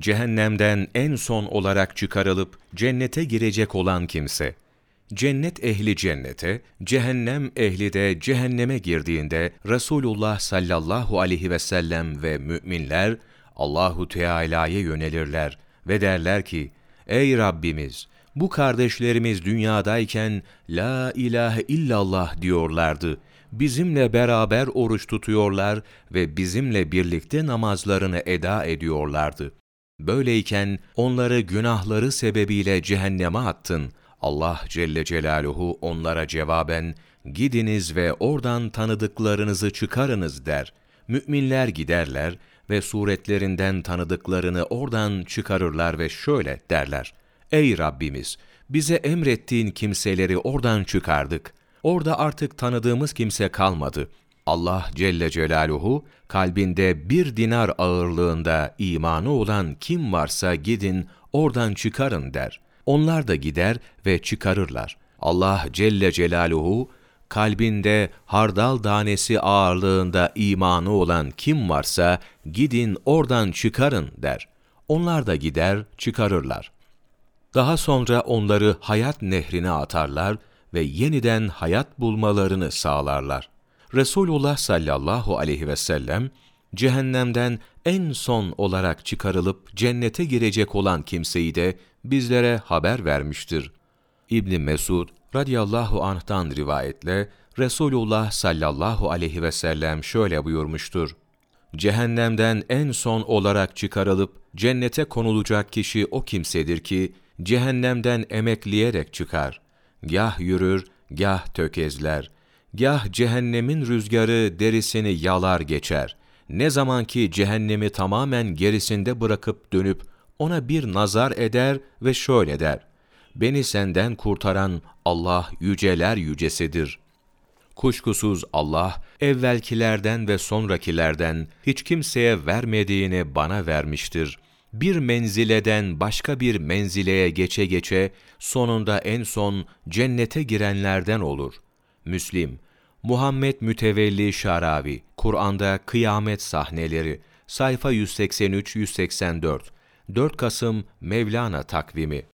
cehennemden en son olarak çıkarılıp cennete girecek olan kimse. Cennet ehli cennete, cehennem ehli de cehenneme girdiğinde Resulullah sallallahu aleyhi ve sellem ve müminler Allahu Teala'ya yönelirler ve derler ki: Ey Rabbimiz, bu kardeşlerimiz dünyadayken la ilahe illallah diyorlardı. Bizimle beraber oruç tutuyorlar ve bizimle birlikte namazlarını eda ediyorlardı. Böyleyken onları günahları sebebiyle cehenneme attın. Allah Celle Celaluhu onlara cevaben, gidiniz ve oradan tanıdıklarınızı çıkarınız der. Müminler giderler ve suretlerinden tanıdıklarını oradan çıkarırlar ve şöyle derler. Ey Rabbimiz! Bize emrettiğin kimseleri oradan çıkardık. Orada artık tanıdığımız kimse kalmadı. Allah Celle Celaluhu, kalbinde bir dinar ağırlığında imanı olan kim varsa gidin, oradan çıkarın der. Onlar da gider ve çıkarırlar. Allah Celle Celaluhu, kalbinde hardal tanesi ağırlığında imanı olan kim varsa gidin oradan çıkarın der. Onlar da gider çıkarırlar. Daha sonra onları hayat nehrine atarlar ve yeniden hayat bulmalarını sağlarlar. Resulullah sallallahu aleyhi ve sellem, cehennemden en son olarak çıkarılıp cennete girecek olan kimseyi de bizlere haber vermiştir. İbni Mesud radıyallahu anh'tan rivayetle Resulullah sallallahu aleyhi ve sellem şöyle buyurmuştur. Cehennemden en son olarak çıkarılıp cennete konulacak kişi o kimsedir ki cehennemden emekleyerek çıkar. Gah yürür, gah tökezler. Gah cehennemin rüzgarı derisini yalar geçer. Ne zaman ki cehennemi tamamen gerisinde bırakıp dönüp ona bir nazar eder ve şöyle der. Beni senden kurtaran Allah yüceler yücesidir. Kuşkusuz Allah, evvelkilerden ve sonrakilerden hiç kimseye vermediğini bana vermiştir. Bir menzileden başka bir menzileye geçe geçe, sonunda en son cennete girenlerden olur. Müslim, Muhammed Mütevelli Şaravi, Kur'an'da Kıyamet Sahneleri, sayfa 183-184, 4 Kasım Mevlana takvimi